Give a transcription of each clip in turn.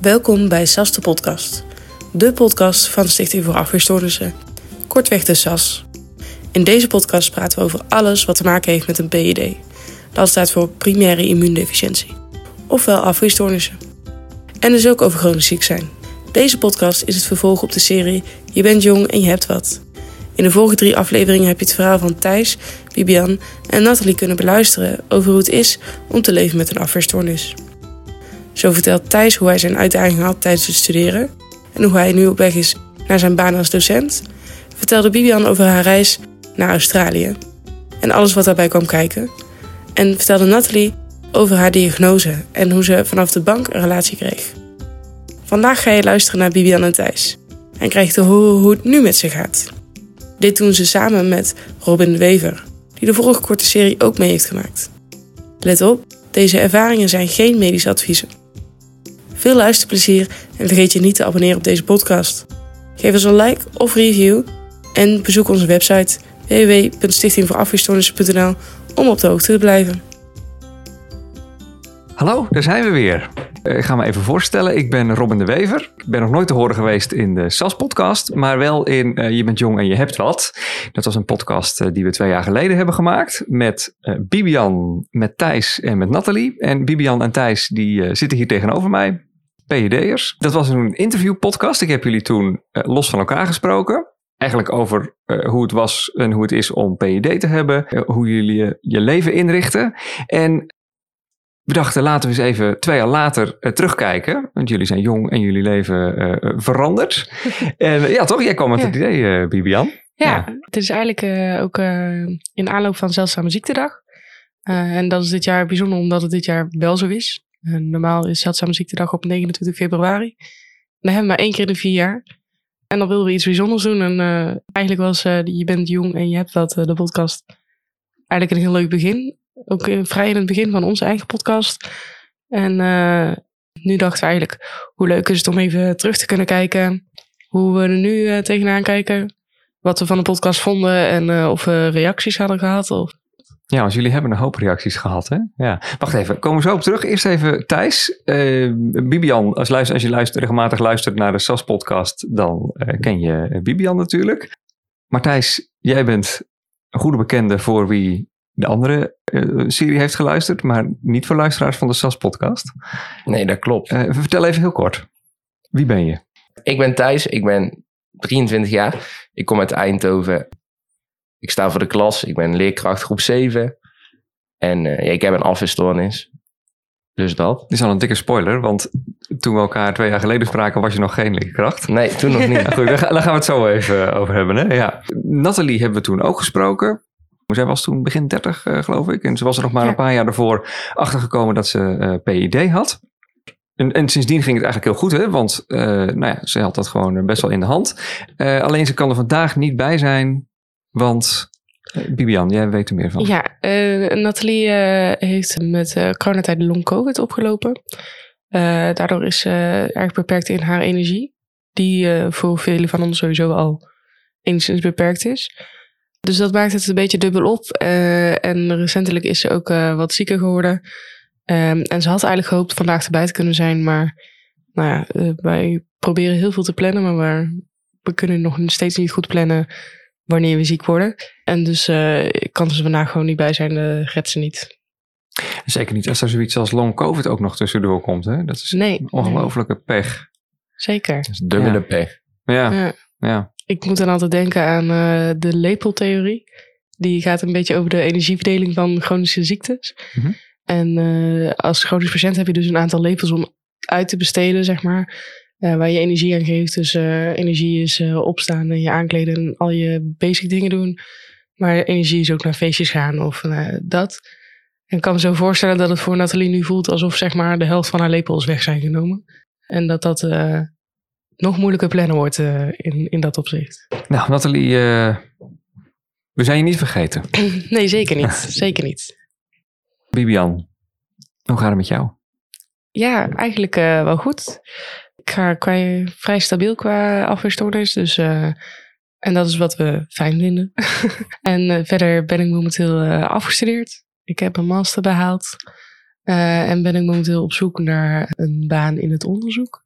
Welkom bij SAS de podcast. De podcast van de Stichting voor Afweerstoornissen. Kortweg de SAS. In deze podcast praten we over alles wat te maken heeft met een PID. Dat staat voor primaire immuundeficiëntie. Ofwel afweerstoornissen. En dus ook over chronisch ziek zijn. Deze podcast is het vervolg op de serie Je bent jong en je hebt wat. In de vorige drie afleveringen heb je het verhaal van Thijs, Bibian en Nathalie kunnen beluisteren over hoe het is om te leven met een afweerstoornis. Zo vertelt Thijs hoe hij zijn uitdaging had tijdens het studeren en hoe hij nu op weg is naar zijn baan als docent. Vertelde Bibian over haar reis naar Australië en alles wat daarbij kwam kijken. En vertelde Nathalie over haar diagnose en hoe ze vanaf de bank een relatie kreeg. Vandaag ga je luisteren naar Bibian en Thijs en krijg te horen hoe het nu met ze gaat. Dit doen ze samen met Robin Wever, die de vorige korte serie ook mee heeft gemaakt. Let op, deze ervaringen zijn geen medische adviezen. Veel luisterplezier en vergeet je niet te abonneren op deze podcast. Geef ons een like of review en bezoek onze website www.stichtingvoorafweerstoornissen.nl om op de hoogte te blijven. Hallo, daar zijn we weer. Ik ga me even voorstellen. Ik ben Robin de Wever. Ik ben nog nooit te horen geweest in de SAS-podcast, maar wel in uh, Je bent jong en je hebt wat. Dat was een podcast uh, die we twee jaar geleden hebben gemaakt met Bibian, met Thijs en met Nathalie. En Bibian en Thijs die zitten hier tegenover mij, PED'ers. Dat was een interviewpodcast. Ik heb jullie toen los van elkaar gesproken. Eigenlijk over hoe het was en hoe het is om PED te hebben, hoe jullie je leven inrichten. En we dachten, laten we eens even twee jaar later uh, terugkijken. Want jullie zijn jong en jullie leven uh, veranderd. en ja, toch? Jij kwam met ja. het idee, Bibian. Ja, ja, het is eigenlijk ook in aanloop van Zeldzame Ziektedag. en dat is dit jaar bijzonder omdat het dit jaar wel zo is. normaal is Zeldzame Ziektedag op 29 februari. Dan hebben we maar één keer in de vier jaar. En dan wilden we iets bijzonders doen. En eigenlijk was Je bent jong en je hebt wat, de podcast, eigenlijk een heel leuk begin ook vrij in het begin van onze eigen podcast. En uh, nu dachten we eigenlijk, hoe leuk is het om even terug te kunnen kijken. Hoe we er nu uh, tegenaan kijken. Wat we van de podcast vonden en of we reacties hadden gehad. Of... Ja, want jullie hebben een hoop reacties gehad, hè? Ja. Wacht even, komen we zo op terug. Eerst even Thijs. Bibian, als, luister, als je luistert, regelmatig luistert naar de SAS-podcast, dan ken je Bibian natuurlijk. Maar Thijs, jij bent een goede bekende voor wie de andere uh, serie heeft geluisterd, maar niet voor luisteraars van de SAS-podcast. Nee, dat klopt. Uh, vertel even heel kort. Wie ben je? Ik ben Thijs, ik ben 23 jaar. Ik kom uit Eindhoven. Ik sta voor de klas, ik ben leerkracht groep 7. En uh, ja, ik heb een afweerstoornis. Dus dat. Dit is al een dikke spoiler, want toen we elkaar twee jaar geleden spraken, was je nog geen leerkracht. Nee, toen nog niet. Goed, daar gaan we het zo even over hebben. Hè? Ja. Nathalie hebben we toen ook gesproken. Zij was toen begin 30, uh, geloof ik. En ze was er nog maar ja. een paar jaar daarvoor achtergekomen dat ze uh, PID had. En, en, sindsdien ging het eigenlijk heel goed, hè? want uh, nou ja, ze had dat gewoon best wel in de hand. alleen ze kan er vandaag niet bij zijn, want Bibian, jij weet er meer van. Ja, Nathalie heeft met coronatijd long COVID opgelopen. daardoor is ze erg beperkt in haar energie, die voor velen van ons sowieso al enigszins beperkt is. Dus dat maakt het een beetje dubbel op. Uh, en recentelijk is ze ook uh, wat zieker geworden. Um, en ze had eigenlijk gehoopt vandaag erbij te kunnen zijn. Maar nou ja, uh, wij proberen heel veel te plannen. Maar we kunnen nog steeds niet goed plannen wanneer we ziek worden. En dus kan ze vandaag gewoon niet bij zijn. De redt ze niet. Zeker niet als er zoiets als long covid ook nog tussendoor komt. Hè? Dat is nee, een ongelofelijke nee. pech. Zeker. Dat is dubbele ja. pech. Ja, ja. ja. Ik moet dan altijd denken aan uh, de lepeltheorie. Die gaat een beetje over de energieverdeling van chronische ziektes. Mm -hmm. En uh, als chronisch patiënt heb je dus een aantal lepels om uit te besteden, zeg maar. Uh, waar je energie aan geeft. Dus energie is opstaan en je aankleden en al je basic dingen doen. Maar energie is ook naar feestjes gaan of dat. En ik kan me zo voorstellen dat het voor Nathalie nu voelt alsof zeg maar de helft van haar lepels weg zijn genomen. En dat dat nog moeilijker plannen wordt uh, in, in dat opzicht. Nou, Nathalie, uh, we zijn je niet vergeten. nee, zeker niet. zeker niet. Bibian, hoe gaat het met jou? Ja, eigenlijk uh, wel goed. Ik ga qua, vrij stabiel qua afweerstoornis. Dus, en dat is wat we fijn vinden. en verder ben ik momenteel afgestudeerd. Ik heb een master behaald. en ben ik momenteel op zoek naar een baan in het onderzoek.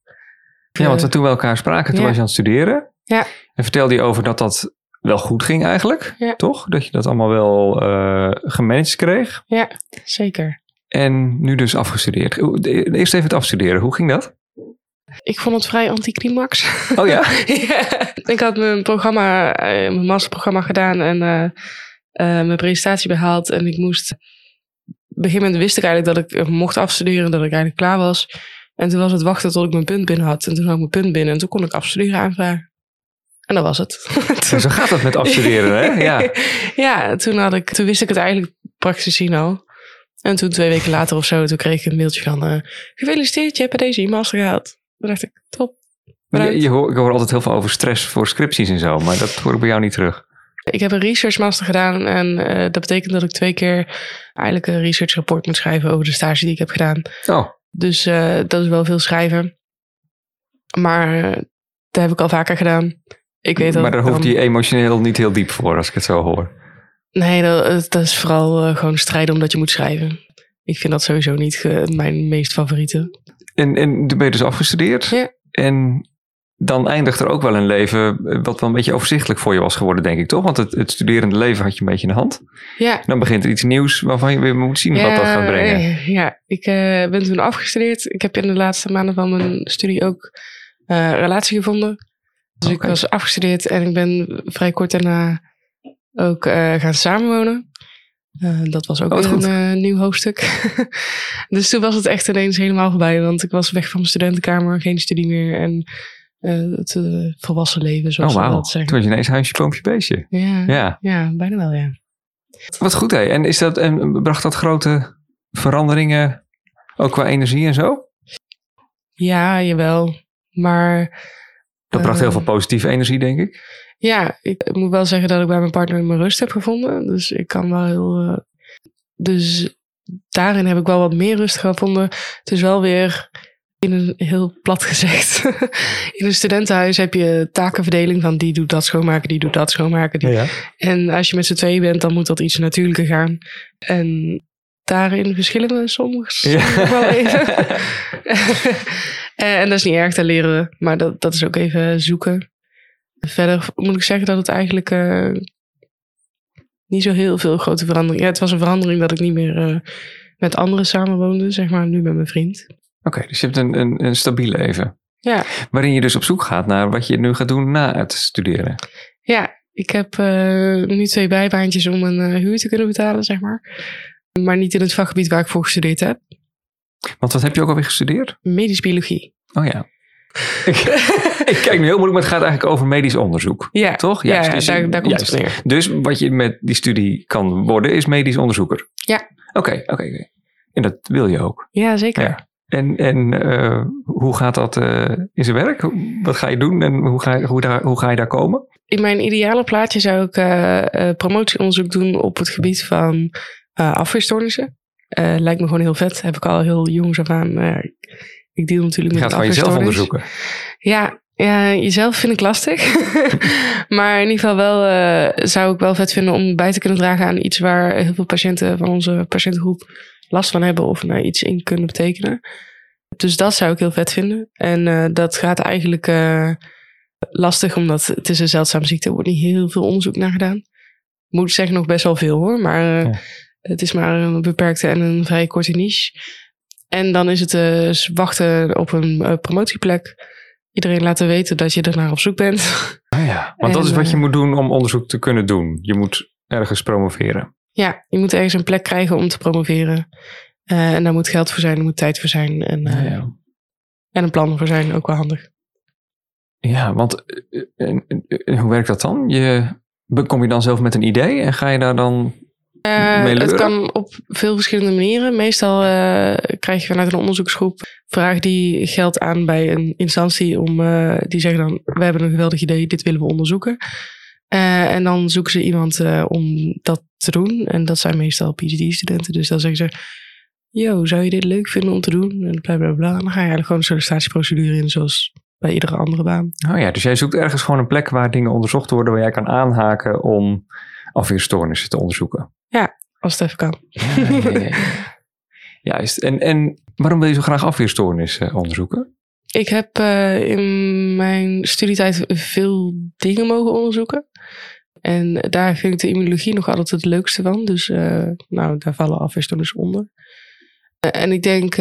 Ja, want we toen we elkaar spraken, toen Ja. was je aan het studeren. Ja. En vertelde je over dat dat wel goed ging eigenlijk, Ja. toch? Dat je dat allemaal wel eh gemanaged kreeg. Zeker. En nu dus afgestudeerd. Eerst even het afstuderen, hoe ging dat? Ik vond het vrij anticlimax. Oh ja? Ja. Ik had mijn programma, eh, mijn masterprogramma gedaan en eh, eh, mijn presentatie behaald. En ik moest. Op een gegeven moment wist ik eigenlijk dat ik eh, mocht afstuderen, dat ik eigenlijk klaar was. En toen was het wachten tot ik mijn punt binnen had. En toen had ik mijn punt binnen en toen kon ik afstuderen aanvragen. En dat was het. Zo gaat dat met afstuderen, hè? Ja. ja, toen, had ik, toen wist ik het eigenlijk praktisch gezien al. En toen twee weken later of zo, toen kreeg ik een mailtje van... eh, gefeliciteerd, je hebt bij deze e-master gehaald. Toen dacht ik, top. Je, je hoor, ik hoor altijd heel veel over stress voor scripties en zo, maar dat hoor ik bij jou niet terug. Ik heb een research master gedaan en eh, dat betekent dat ik twee keer eigenlijk een research rapport moet schrijven over de stage die ik heb gedaan. Oh, Dus eh, dat is wel veel schrijven. Maar eh, dat heb ik al vaker gedaan. Ik weet dat maar daar hoeft je emotioneel niet heel diep voor, als ik het zo hoor. Nee, dat, dat is vooral eh, gewoon strijden omdat je moet schrijven. Ik vind dat sowieso niet mijn meest favoriete. En, en ben je dus afgestudeerd. Ja. En dan eindigt er ook wel een leven eh, wat wel een beetje overzichtelijk voor je was geworden, denk ik, toch? Want het, het studerende leven had je een beetje in de hand. Ja, Dan begint er iets nieuws waarvan je weer moet zien wat dat gaat brengen. eh, Ja, ik eh, ben toen afgestudeerd. Ik heb in de laatste maanden van mijn studie ook relatie gevonden. Dus ik was afgestudeerd en ik ben vrij kort daarna ook gaan samenwonen. Dat was ook Oh, weer een nieuw hoofdstuk. dus toen was het echt ineens helemaal voorbij. Want ik was weg van mijn studentenkamer, geen studie meer. En eh, het eh, volwassen leven, zoals Oh, dat Toen zeggen. was je ineens huisje, boompje, beestje. Ja, ja. Ja, bijna wel, ja. wat goed hè. En, is dat, en bracht dat grote veranderingen ook qua energie en zo? Ja, jawel. Maar Dat bracht Eh. heel veel positieve energie, denk ik. Ja, ik moet wel zeggen dat ik bij mijn partner mijn rust heb gevonden. Dus ik kan wel heel. eh, dus daarin heb ik wel wat meer rust gevonden. Het is wel weer in een heel plat gezegd. in een studentenhuis heb je takenverdeling van die doet dat schoonmaken, die doet dat schoonmaken. Die... ja. En als je met z'n tweeën bent, dan moet dat iets natuurlijker gaan. En daarin verschillen we soms Ja. wel even. Eh, en dat is niet erg, daar leren we. Maar dat, dat is ook even zoeken. Verder moet ik zeggen dat het eigenlijk eh, niet zo heel veel grote verandering... Ja, het was een verandering dat ik niet meer eh, met anderen samenwoonde, zeg maar. Nu met mijn vriend. Oké, dus je hebt een, een, een stabiel leven. Ja, Waarin je dus op zoek gaat naar wat je nu gaat doen na het studeren. ja ik heb eh, nu twee bijbaantjes om een eh, huur te kunnen betalen, zeg maar. Maar niet in het vakgebied waar ik voor gestudeerd heb. Want wat heb je ook alweer gestudeerd? Medisch biologie. Oh ja. ik, ik kijk nu heel moeilijk, maar het gaat eigenlijk over medisch onderzoek. Ja, Toch? ja, Juist, ja, dus- daar, daar komt het juist. neer. Dus wat je met die studie kan worden, is medisch onderzoeker. Ja. Oké, oké. oké. En dat wil je ook. Ja, zeker. Ja. En, en eh, hoe gaat dat eh, in zijn werk? Wat ga je doen en hoe ga je, hoe daar, hoe ga je daar komen? In mijn ideale plaatje zou ik eh, promotieonderzoek doen op het gebied van afweerstoornissen. Lijkt me gewoon heel vet. Heb ik al heel jongs af aan. ik, deal natuurlijk Je met gaat een van jezelf onderzoeken. Ja, ja, jezelf vind ik lastig. maar in ieder geval wel zou ik wel vet vinden om bij te kunnen dragen aan iets waar heel veel patiënten van onze patiëntengroep last van hebben of nou, iets in kunnen betekenen. Dus dat zou ik heel vet vinden. En eh, dat gaat eigenlijk eh, lastig, omdat het is een zeldzame ziekte. Er wordt niet heel veel onderzoek naar gedaan. Moet ik zeggen, nog best wel veel hoor. Maar eh, Ja. het is maar een beperkte en een vrij korte niche. En dan is het wachten op een promotieplek. Iedereen laten weten dat je ernaar op zoek bent. Ah ja, want dat is wat je moet doen om onderzoek te kunnen doen. Je moet ergens promoveren. Ja, je moet ergens een plek krijgen om te promoveren. Eh, en daar moet geld voor zijn, er moet tijd voor zijn. En, eh, Ja, ja. en een plan voor zijn, ook wel handig. Ja, want eh, hoe werkt dat dan? Je, kom je dan zelf met een idee en ga je daar dan mee het kan op veel verschillende manieren. Meestal krijg je vanuit een onderzoeksgroep vraag die geld aan bij een instantie om die zeggen dan we hebben een geweldig idee, dit willen we onderzoeken. Eh, en dan zoeken ze iemand eh, om dat te doen. En dat zijn meestal PhD-studenten. Dus dan zeggen ze, yo, zou je dit leuk vinden om te doen? En bla bla bla. En dan ga je eigenlijk gewoon een sollicitatieprocedure in, zoals bij iedere andere baan. Oh ja, dus jij zoekt ergens gewoon een plek waar dingen onderzocht worden, waar jij kan aanhaken om afweerstoornissen te onderzoeken. Als het even kan. Ja, ja, ja, ja. Juist. En, en waarom wil je zo graag afweerstoornissen onderzoeken? Ik heb eh, in mijn studietijd veel dingen mogen onderzoeken. En daar vind ik de immunologie nog altijd het leukste van. Dus uh, nou, daar vallen afweerstoornissen onder. Uh, en ik denk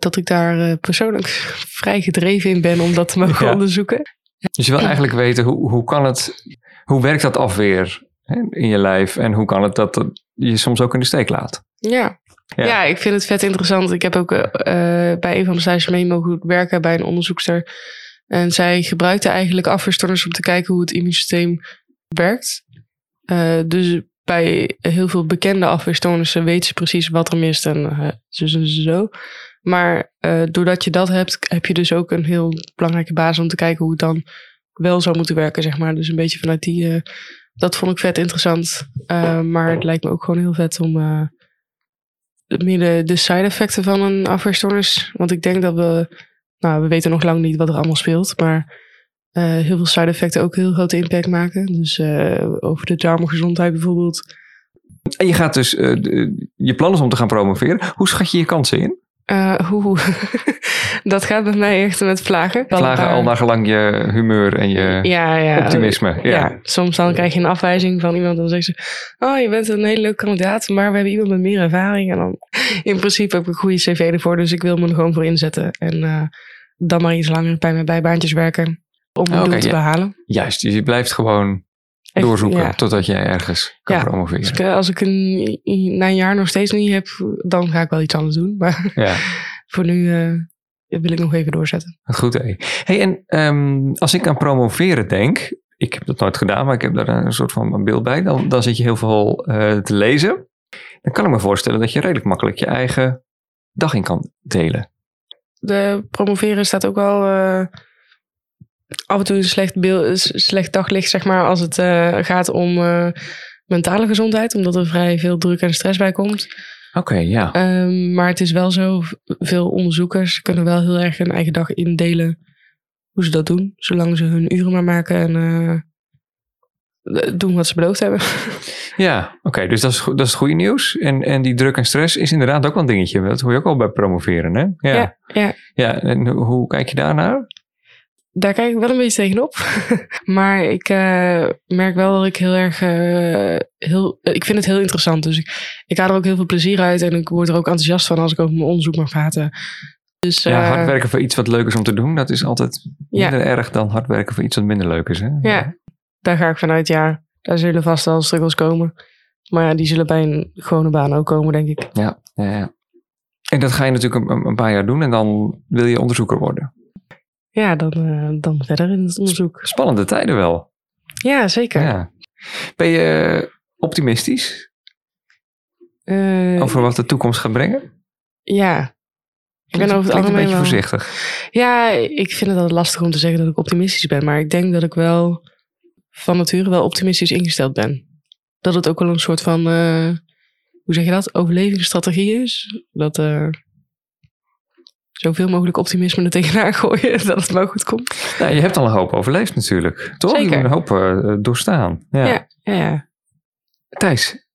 dat ik daar persoonlijk vrij gedreven in ben om dat te mogen ja. onderzoeken. Dus je wil eigenlijk weten, hoe, hoe kan het, hoe werkt dat afweer hè, in je lijf? En hoe kan het dat je soms ook in de steek laat? Ja. Ja. ik vind het vet interessant. Ik heb ook uh, bij een van de stages mee mogen werken bij een onderzoekster. En zij gebruikte eigenlijk afweerstoornissen om te kijken hoe het immuunsysteem werkt. Uh, dus bij heel veel bekende afweerstoornissen weten ze precies wat er mist en zo, zo, zo. Maar doordat je dat hebt, heb je dus ook een heel belangrijke basis om te kijken hoe het dan wel zou moeten werken, zeg maar. Dus een beetje vanuit die... dat vond ik vet interessant. maar het lijkt me ook gewoon heel vet om meer de, de side effecten van een afweerstoornis. Want ik denk dat we, nou, we weten nog lang niet wat er allemaal speelt, maar uh, heel veel side effecten ook heel grote impact maken. Dus uh, over de darmgezondheid bijvoorbeeld. En je gaat dus, uh, je plan is om te gaan promoveren. Hoe schat je je kansen in? Uh, hoe, dat gaat bij mij echt met vlagen. Vlagen al naar gelang je humeur en je ja, ja, optimisme. Ja. ja. soms dan krijg je een afwijzing van iemand en dan zegt ze... Oh, je bent een hele leuke kandidaat, maar we hebben iemand met meer ervaring. En dan in principe heb ik een goede cv ervoor, dus ik wil me er gewoon voor inzetten. En uh, dan maar iets langer bij mijn bijbaantjes werken om mijn okay, doel te behalen. Juist, dus je blijft gewoon Echt, doorzoeken ja. totdat jij ergens kan ja, promoveren. Dus als ik een, na een jaar nog steeds niet heb, dan ga ik wel iets anders doen. Maar ja. voor nu uh, wil ik nog even doorzetten. Goed, hé. Hey, en um, als ik aan promoveren denk, ik heb dat nooit gedaan, maar ik heb daar een soort van een beeld bij. Dan, dan zit je heel veel uh, te lezen. Dan kan ik me voorstellen dat je redelijk makkelijk je eigen dag in kan delen. De promoveren staat ook wel... Uh, af en toe een slecht, beeld, slecht daglicht, zeg maar, als het uh, gaat om uh, mentale gezondheid, omdat er vrij veel druk en stress bij komt. Oké, okay, ja. Um, maar het is wel zo, veel onderzoekers kunnen wel heel erg hun eigen dag indelen hoe ze dat doen, zolang ze hun uren maar maken en uh, doen wat ze beloofd hebben. Ja, oké, okay, dus dat is, dat is het goede nieuws. En, en die druk en stress is inderdaad ook wel een dingetje. Dat hoor je ook al bij promoveren, hè? Ja, ja. Ja, ja en hoe kijk je daarnaar? Daar kijk ik wel een beetje tegenop. maar ik uh, merk wel dat ik heel erg. Uh, heel, ik vind het heel interessant. Dus ik, ik haal er ook heel veel plezier uit. En ik word er ook enthousiast van als ik over mijn onderzoek mag praten. Dus, ja, hard werken voor iets wat leuk is om te doen, dat is altijd minder ja. erg dan hard werken voor iets wat minder leuk is. Hè? Ja, daar ga ik vanuit. Ja, daar zullen vast wel struggles komen. Maar ja, die zullen bij een gewone baan ook komen, denk ik. Ja, ja, ja. En dat ga je natuurlijk een, een paar jaar doen en dan wil je onderzoeker worden ja, dan, uh, dan verder in het onderzoek. Spannende tijden wel. Ja, zeker. Ja. Ben je optimistisch? Uh, over wat de toekomst gaat brengen? Ja. Ik ben over het algemeen een beetje wel... voorzichtig. Ja, ik vind het altijd lastig om te zeggen dat ik optimistisch ben. Maar ik denk dat ik wel van nature wel optimistisch ingesteld ben. Dat het ook wel een soort van, uh, hoe zeg je dat, overlevingsstrategie is. Dat, uh, zoveel mogelijk optimisme er tegenaan gooien dat het wel goed komt. Nou, je hebt al een hoop overleefd natuurlijk, toch? Zeker. Je een hoop uh, doorstaan. Ja. Ja, ja, ja. Thijs,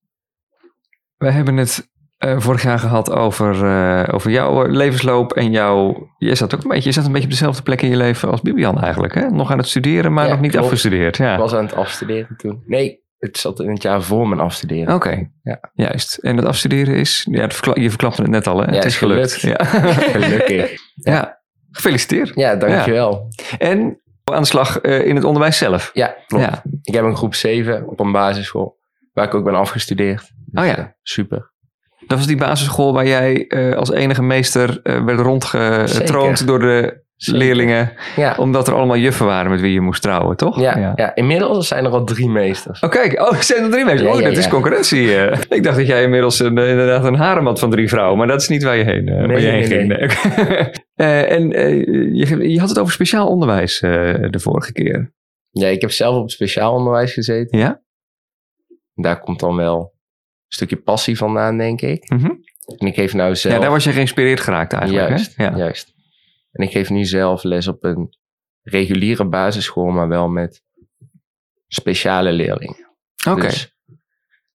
we hebben het uh, vorig jaar gehad over, uh, over jouw levensloop en jouw... Je zat ook een beetje, je zat een beetje op dezelfde plek in je leven als Bibian eigenlijk, hè? Nog aan het studeren, maar ja, nog niet klopt. afgestudeerd. Ja. Ik was aan het afstuderen toen. Nee, het zat in het jaar voor mijn afstuderen. Oké, okay. ja. juist. En het afstuderen is, ja, je verklapte het net al, hè? Ja, het is gelukt. gelukt. Ja. Gelukkig. Ja. ja. gefeliciteerd. Ja, dankjewel. En aan de slag uh, in het onderwijs zelf. Ja, klopt. Ja. Ik heb een groep 7 op een basisschool, waar ik ook ben afgestudeerd. Dus, oh ja. Uh, super. Dat was die basisschool waar jij uh, als enige meester werd rondgetroond door de Zeker. leerlingen. Ja. Omdat er allemaal juffen waren met wie je moest trouwen, toch? Ja, ja. ja. inmiddels zijn er al drie meesters. Oh kijk, oh, er zijn er drie meesters. Oh, dat is concurrentie. Uh. ik dacht dat jij inmiddels een, inderdaad een harem had van drie vrouwen. Maar dat is niet waar je heen, uh, nee, waar je heen nee, ging. Nee. uh, en je, je, had het over speciaal onderwijs de vorige keer. Ja, ik heb zelf op speciaal onderwijs gezeten. Ja? Daar komt dan wel een stukje passie vandaan, denk ik. Mm -hmm. En ik geef nou zelf... Ja, daar was je geïnspireerd geraakt eigenlijk. Juist, hè? Ja. juist. En ik geef nu zelf les op een reguliere basisschool, maar wel met speciale leerlingen. Oké. Okay. Dus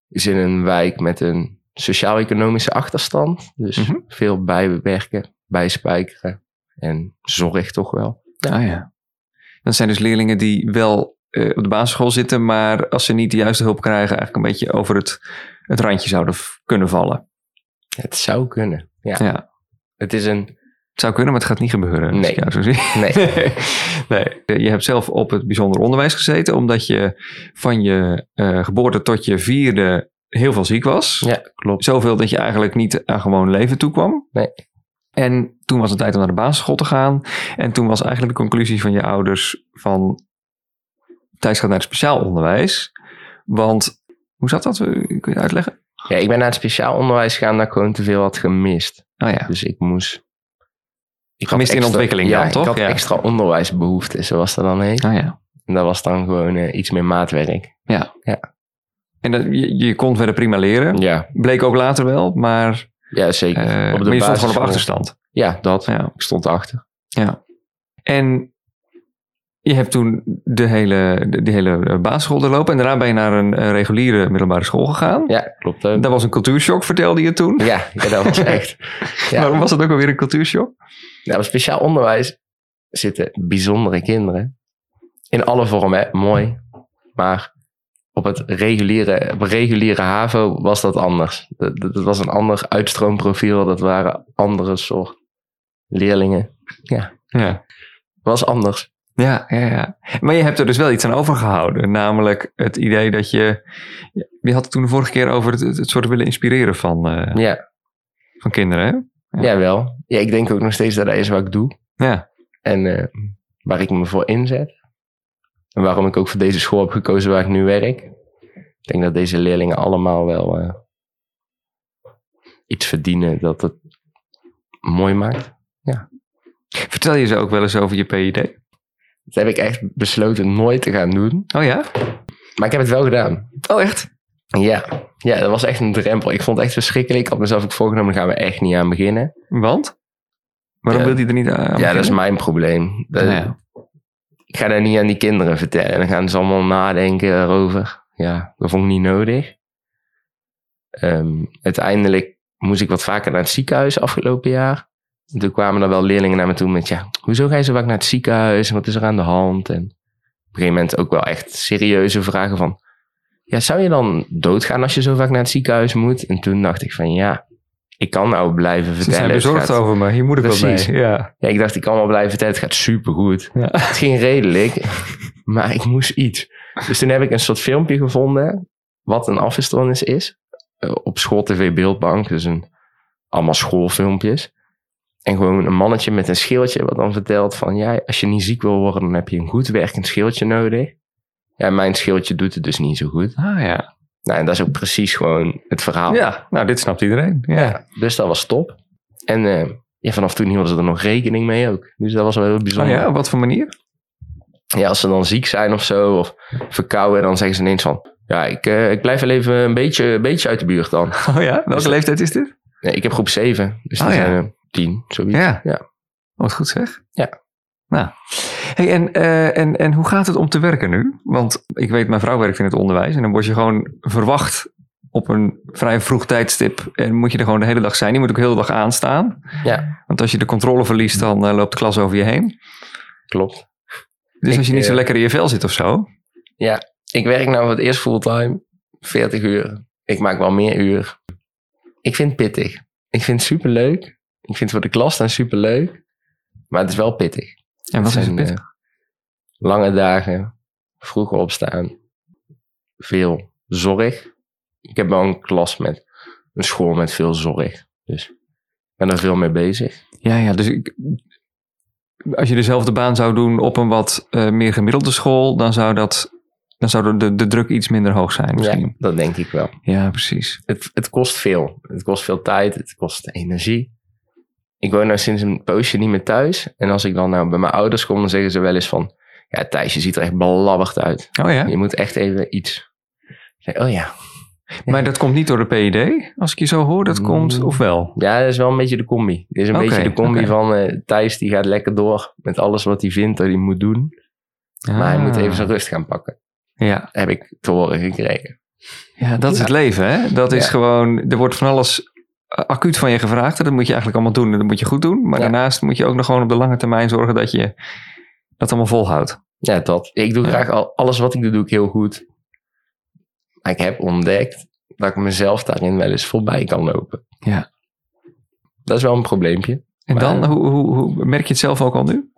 is in een wijk met een sociaal-economische achterstand. Dus Mhm. mm -hmm. veel bijwerken, bijspijkeren. en zorg toch wel. Ah ja. Dat zijn dus leerlingen die wel eh, op de basisschool zitten, maar als ze niet de juiste hulp krijgen, eigenlijk een beetje over het, het randje zouden kunnen vallen. Het zou kunnen. Ja. Ja. Het is een. Het zou kunnen, maar het gaat niet gebeuren. als Nee. jou zo zie. Nee. nee. Je hebt zelf op het bijzonder onderwijs gezeten, omdat je van je eh, geboorte tot je vierde heel veel ziek was. Ja, klopt. Zoveel dat je eigenlijk niet aan gewoon leven toekwam. Nee. En toen was het tijd om naar de basisschool te gaan. En toen was eigenlijk de conclusie van je ouders van... Thijs gaat naar het speciaal onderwijs. Want, hoe zat dat? Kun je uitleggen? Ja, ik ben naar het speciaal onderwijs gegaan dat ik gewoon te veel had gemist. Oh ja. Dus ik moest. Gemist in ontwikkeling ja, dan, toch? Ik had Ja. extra onderwijsbehoeften, zoals dat dan heet. Oh ja. En dat was dan gewoon eh, iets meer maatwerk. En dat, je, je kon verder prima leren. Ja, Bleek ook later wel, maar, ja zeker. eh, op de maar je stond gewoon op achterstand. Ja, dat. Ja. Ik stond achter. Ja. En je hebt toen de hele, de, de hele basisschool doorlopen. En daarna ben je naar een, eh, reguliere middelbare school gegaan. Ja, klopt. Dat was een cultuurshock, vertelde je toen. Ja, ja, dat was echt. Ja. Waarom was dat ook alweer een cultuurshock? Nou, op speciaal onderwijs zitten bijzondere kinderen. In alle vormen, mooi. Maar op het reguliere, op het reguliere HAVO was dat anders. Dat, dat dat was een ander uitstroomprofiel. Dat waren andere soort leerlingen. Ja. Was anders. Ja, ja, ja. Maar je hebt er dus wel iets aan overgehouden. Namelijk het idee dat je... Je had het toen de vorige keer over het, het soort willen inspireren van, eh, Ja, van kinderen, hè? Ja. ja. wel. Ja, ik denk ook nog steeds dat dat is wat ik doe. Ja. En eh, waar ik me voor inzet. En waarom ik ook voor deze school heb gekozen waar ik nu werk. Ik denk dat deze leerlingen allemaal wel eh, iets verdienen dat het mooi maakt. Vertel je ze ook wel eens over je PID? Dat heb ik echt besloten nooit te gaan doen. Oh ja? Maar ik heb het wel gedaan. Oh echt? Ja, ja dat was echt een drempel. Ik vond het echt verschrikkelijk. Ik had mezelf ook voorgenomen, daar gaan we echt niet aan beginnen. Want? Waarom Ja. wil je er niet aan ja, dat is beginnen? mijn probleem. Dat- Nou ja. Ik ga dat niet aan die kinderen vertellen. En dan gaan ze allemaal nadenken erover. Ja, dat vond ik niet nodig. Ehm, uiteindelijk moest ik wat vaker naar het ziekenhuis afgelopen jaar. En toen kwamen er wel leerlingen naar me toe met... Ja, hoezo ga je zo vaak naar het ziekenhuis? En wat is er aan de hand? En op een gegeven moment ook wel echt serieuze vragen van... Ja, zou je dan doodgaan als je zo vaak naar het ziekenhuis moet? En toen dacht ik van ja, ik kan nou blijven Ze vertellen. zijn het bezorgd gaat- over me. Hier moet ik wel mee. Ja. Ja, ik dacht ik kan wel blijven vertellen. Het gaat supergoed. Ja. Het ging redelijk, maar ik moest iets. Dus toen heb ik een soort filmpje gevonden, wat een afweerstoornis is. eh, op School TV Beeldbank, dus een, allemaal schoolfilmpjes. En gewoon een mannetje met een schildje, wat dan vertelt van... Ja, als je niet ziek wil worden, dan heb je een goed werkend schildje nodig. Ja, mijn schildje doet het dus niet zo goed. Ah ja. Nou, en dat is ook precies gewoon het verhaal. Ja, nou dit snapt iedereen. Ja. Ja, dus dat was top. En eh, ja, vanaf toen hielden ze er nog rekening mee ook. Dus dat was wel heel Oh bijzonder. ja, op wat voor manier? Ja, als ze dan ziek zijn of zo, of verkouden, dan zeggen ze ineens van... Ja, ik, eh, ik blijf wel even een beetje, een beetje uit de buurt dan. Oh ja, welke leeftijd is dit? Nee, ik heb groep 7, dus Oh, die ja. zijn er 10, zoiets. Ja. Ja. Wat goed zeg. Ja. Nou. Hey, en, eh, en, en hoe gaat het om te werken nu? Want ik weet, mijn vrouw werkt in het onderwijs. En dan word je gewoon verwacht op een vrij vroeg tijdstip. En moet je er gewoon de hele dag zijn. Je moet ook de hele dag aanstaan. Ja. Want als je de controle verliest, dan eh, loopt de klas over je heen. Klopt. Dus Ik, als je niet zo eh, lekker in je vel zit of zo. Ik werk nou voor het eerst fulltime, 40 uur. Ik maak wel meer uur. Ik vind het pittig. Ik vind het superleuk. Ik vind het voor de klas dan superleuk. Maar het is wel pittig. En wat Het is het zijn, pittig? eh, lange dagen, vroeg opstaan, veel zorg. Ik heb wel een klas met een school met veel zorg. Dus ik ben er veel mee bezig. Ja, ja, dus ik, als je dezelfde baan zou doen op een wat eh, meer gemiddelde school, dan zou, dat, dan zou de, de druk iets minder hoog zijn Ja, misschien. dat denk ik wel. Ja, precies. Het, het kost veel. Het kost veel tijd, het kost energie. Ik woon nou sinds een poosje niet meer thuis. En als ik dan nou bij mijn ouders kom, dan zeggen ze wel eens van... Ja, Thijs, je ziet er echt belabberd uit. Oh ja, Je moet echt even iets... Zeg, oh ja, maar dat komt niet door de PID, als ik je zo hoor. Dat Mm. komt, of wel? Ja, dat is wel een beetje de combi. Dit is een beetje de combi van eh, Thijs die gaat lekker door met alles wat hij vindt dat hij moet doen. Maar hij moet even zijn rust gaan pakken. Ah. Ja, Heb ik te horen gekregen. ja dat is het leven, hè? Dat is gewoon, er wordt van alles acuut van je gevraagd. Dat moet je eigenlijk allemaal doen en dat moet je goed doen. Maar Ja. daarnaast moet je ook nog gewoon op de lange termijn zorgen dat je dat allemaal volhoudt. Ja, dat. Ik doe Ja. graag al, alles wat ik doe, doe ik heel goed. Maar ik heb ontdekt dat ik mezelf daarin wel eens voorbij kan lopen. Ja. Dat is wel een probleempje. En Maar- dan, hoe, hoe, hoe merk je het zelf ook al nu?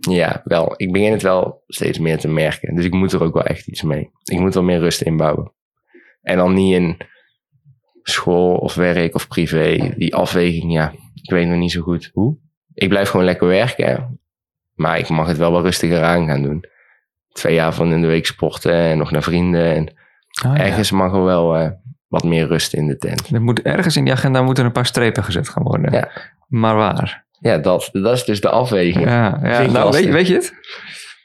Ja, wel. Ik begin het wel steeds meer te merken. Dus ik moet er ook wel echt iets mee. Ik moet wel meer rust inbouwen. En dan niet in school of werk of privé. Die afweging, ja, ik weet nog niet zo goed hoe. Ik blijf gewoon lekker werken. Maar ik mag het wel wat rustiger aan gaan doen. Twee jaar van in de week sporten en nog naar vrienden. En ja. ergens mag er wel eh, wat meer rust in de tent. Er moet, ergens in die agenda moeten een paar strepen gezet gaan worden. Ja. Maar waar? Ja, dat, dat is dus de afweging. Ja, Nou, weet, weet je het?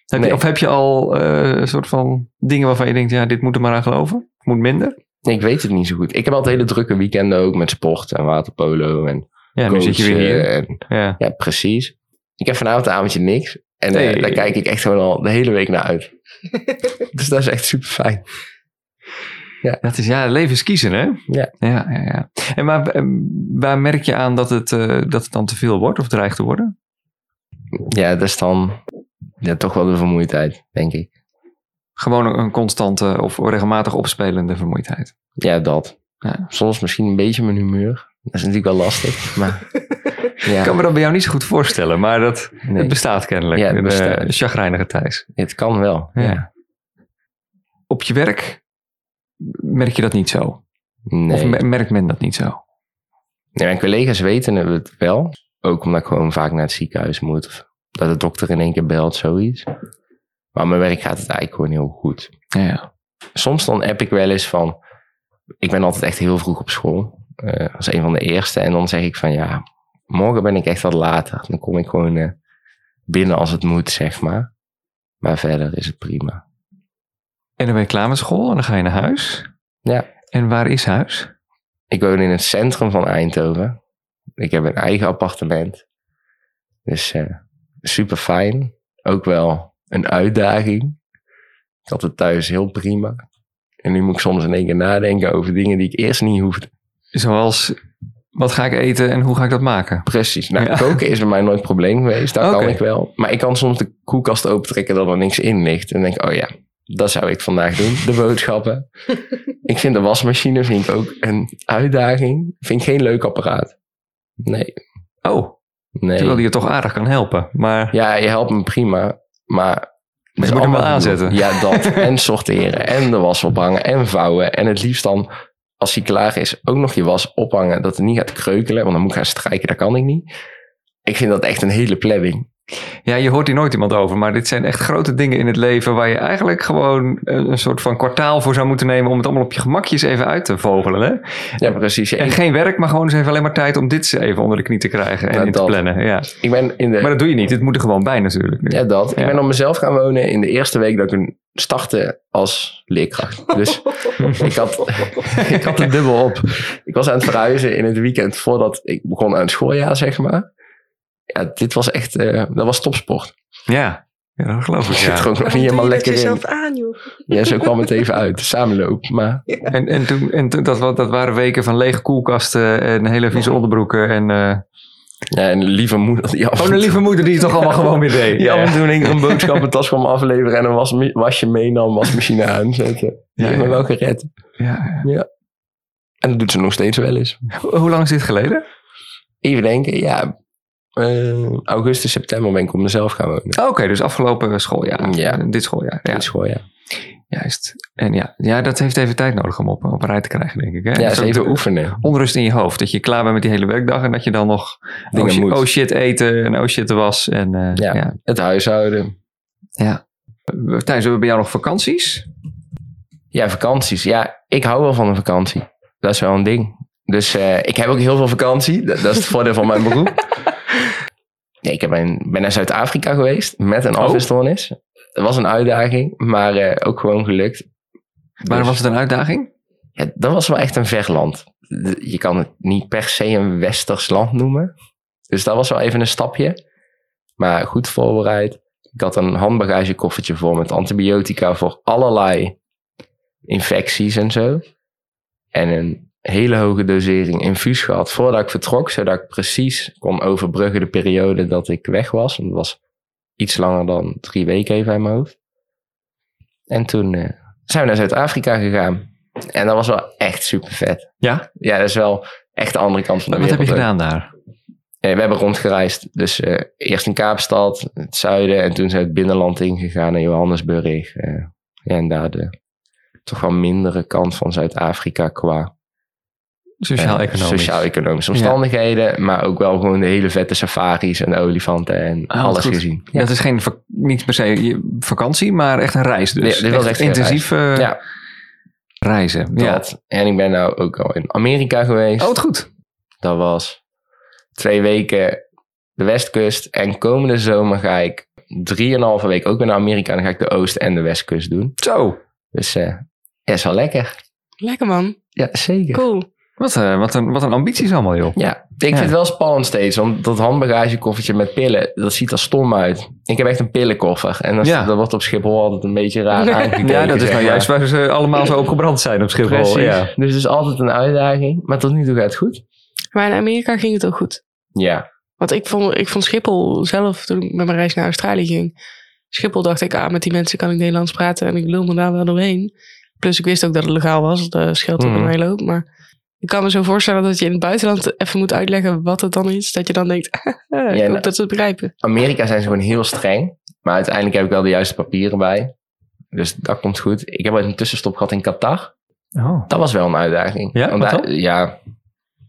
Heb je, Nee. of heb je al eh, een soort van dingen waarvan je denkt, ja, dit moet er maar aan geloven? Moet minder? Nee, ik weet het niet zo goed. Ik heb altijd hele drukke weekenden ook met sport en waterpolo en Ja, nu zit je weer hier. En, Ja. ja, precies. Ik heb vanavond een avondje niks. En eh, Nee. daar kijk ik echt gewoon al de hele week naar uit. dus dat is echt super fijn. Dat is ja, leven is kiezen, hè? Ja. ja, ja, ja. En maar eh, waar merk je aan dat het, eh, dat het dan te veel wordt of dreigt te worden? Ja, dat is dan ja, toch wel de vermoeidheid, denk ik. Gewoon een, constante of regelmatig opspelende vermoeidheid. Ja, dat. Ja. Soms misschien een beetje mijn humeur. Dat is natuurlijk wel lastig. Maar ja, Ik kan me dat bij jou niet zo goed voorstellen, maar dat, nee, het bestaat kennelijk. Ja, het bestaat. eh, chagrijnige Thijs. het kan wel. Ja. Op je werk merk je dat niet zo? Nee. Of me- merkt men dat niet zo? nee, mijn collega's weten het wel. Ook omdat ik gewoon vaak naar het ziekenhuis moet. Of dat de dokter in één keer belt, zoiets. Maar mijn werk gaat het eigenlijk gewoon heel goed. Ja. soms dan app ik wel eens van... Ik ben altijd echt heel vroeg op school. eh, als een van de eerste. En dan zeg ik van ja, morgen ben ik echt wat later. Dan kom ik gewoon eh, binnen als het moet, zeg maar. Maar verder is het prima. En dan ben je klaar met school en dan ga je naar huis. Ja. En waar is huis? Ik woon in het centrum van Eindhoven. Ik heb een eigen appartement. Dus eh, super fijn. Ook wel een uitdaging. Ik had het thuis heel prima. En nu moet ik soms in één keer nadenken over dingen die ik eerst niet hoefde. Zoals, wat ga ik eten en hoe ga ik dat maken? Precies. Nou, Ja. koken is bij mij nooit een probleem geweest. Oké. kan ik wel. Maar ik kan soms de koelkast opentrekken dat er niks in ligt. En denk oh ja, dat zou ik vandaag doen. De boodschappen. ik vind de wasmachine vind ik ook een uitdaging. Vind ik geen leuk apparaat. Nee. Oh, Nee. terwijl die je toch aardig kan helpen. Maar Ja, je helpt me prima. Maar... Maar is je moet hem wel allemaal aanzetten. Ja, dat. en sorteren. En de was ophangen. En vouwen. En het liefst dan, als hij klaar is, ook nog je was ophangen. Dat het niet gaat kreukelen. Want dan moet ik gaan strijken. Dat kan ik niet. Ik vind dat echt een hele planning. Ja, je hoort hier nooit iemand over. Maar dit zijn echt grote dingen in het leven waar je eigenlijk gewoon een, soort van kwartaal voor zou moeten nemen om het allemaal op je gemakjes even uit te vogelen. Hè? Ja, precies. Ja, En geen werk, maar gewoon eens even alleen maar tijd om dit even onder de knie te krijgen en in te plannen. Ja. ik ben in de... Maar dat doe je niet. Dit moet er gewoon bij natuurlijk. nu. Ja, dat. Ja. Ik ben op mezelf gaan wonen in de eerste week dat ik een startte als leerkracht. Dus ik had, ik had het dubbel op. Ik was aan het verhuizen in het weekend voordat ik begon aan het schooljaar, zeg maar. Ja, dit was echt, eh, dat was topsport. Ja, ja dat geloof ik. Ik zit Ja. er ook nog Waarom niet helemaal lekker in. jezelf aan, joh? Ja, zo kwam het even uit. Samenloop. Maar En, en, toen, en toen, dat, dat waren weken van lege koelkasten en hele vieze onderbroeken. En uh, ja, en een lieve moeder die af oh, een lieve moeder die het toch allemaal gewoon weer deed. Die Ja, af en ja. toe in één keer een boodschappentas kwam afleveren en een was, wasje meenam, wasmachine aanzetten. Die Ja, heeft me ja. wel gered. Ja, ja. En dat doet ze nog steeds wel eens. Hoe hoe lang is dit geleden? Even denken, ja. Eh, augustus, september ben ik op mezelf gaan wonen. Oh, Oké, dus afgelopen schooljaar. Ja. Eh, Dit schooljaar. Ja, Ja. school, ja. juist. En ja, ja, dat heeft even tijd nodig om op, op een rij te krijgen, denk ik. Hè? Ja, Dus even oefenen. Onrust in je hoofd. Dat je klaar bent met die hele werkdag en dat je dan nog Dingen oh shit, moet. oh shit eten en oh shit was. En, eh, Ja. ja. Het huishouden. ja. Thijs, hebben we bij jou nog vakanties? Ja, vakanties. Ja, ik hou wel van een vakantie. Dat is wel een ding. Dus ik heb ook heel veel vakantie. Dat, dat is het voordeel van mijn beroep. Nee, ik heb een, ben naar Zuid-Afrika geweest met een Oh. Dat was een uitdaging, maar eh, ook gewoon gelukt. Waar Dus- was het een uitdaging? Ja, dat was wel echt een ver land. Je kan het niet per se een westers land noemen. Dus dat was wel even een stapje. Maar goed voorbereid. Ik had een handbagagekoffertje vol met antibiotica voor allerlei infecties en zo. En een hele hoge dosering infuus gehad voordat ik vertrok, zodat ik precies kon overbruggen de periode dat ik weg was. Het was iets langer dan drie weken even in mijn hoofd. En toen eh, zijn we naar Zuid-Afrika gegaan. En dat was wel echt super vet. Ja? Ja, dat is wel echt de andere kant van de Wat heb je wereld. gedaan daar? We hebben rondgereisd. Dus eh, eerst in Kaapstad, het zuiden. En toen zijn we het binnenland ingegaan naar Johannesburg. eh, ja, en daar de toch wel mindere kant van Zuid-Afrika qua Sociaal-economisch. sociaal-economische omstandigheden. Maar ook wel gewoon de hele vette safaris en de olifanten en Ah, alles goed. gezien. Dat is geen niet per se vakantie, maar echt een reis dus. Ja, dit was echt een intensief eh, Ja, reizen. Ja. dat. En ik ben nou ook al in Amerika geweest. Oh, wat goed. Dat was twee weken de westkust. En komende zomer ga ik drieënhalve week ook weer naar Amerika. En dan ga ik de oost- en de westkust doen. Zo. Dus eh is wel lekker. Lekker man. Ja, zeker. Cool. Wat, eh, wat, een, wat een ambities allemaal, joh. Ja, ik vind het wel spannend steeds. Want dat handbagagekoffertje met pillen, dat ziet er stom uit. Ik heb echt een pillenkoffer. En dat, Ja. dat wordt op Schiphol altijd een beetje raar aangekeken. Ja, dat is nou maar. juist waar ze allemaal zo op gebrand zijn op Schiphol. Precies. Ja. Dus het is altijd een uitdaging. Maar tot nu toe gaat het goed. Maar in Amerika ging het ook goed. Ja. Want ik vond, ik vond Schiphol zelf, toen ik met mijn reis naar Australië ging. Schiphol dacht ik, ah, met die mensen kan ik Nederlands praten en ik lul me daar wel doorheen. Plus ik wist ook dat het legaal was, dat scheelt ook Mhm. een hele hoop. Maar ik kan me zo voorstellen dat je in het buitenland even moet uitleggen wat het dan is. Dat je dan denkt, ik nou- hoop dat ze het begrijpen. Amerika zijn ze gewoon heel streng. Maar uiteindelijk heb ik wel de juiste papieren bij. Dus dat komt goed. Ik heb ooit een tussenstop gehad in Qatar. Oh. Dat was wel een uitdaging. Ja, Want daar- ja,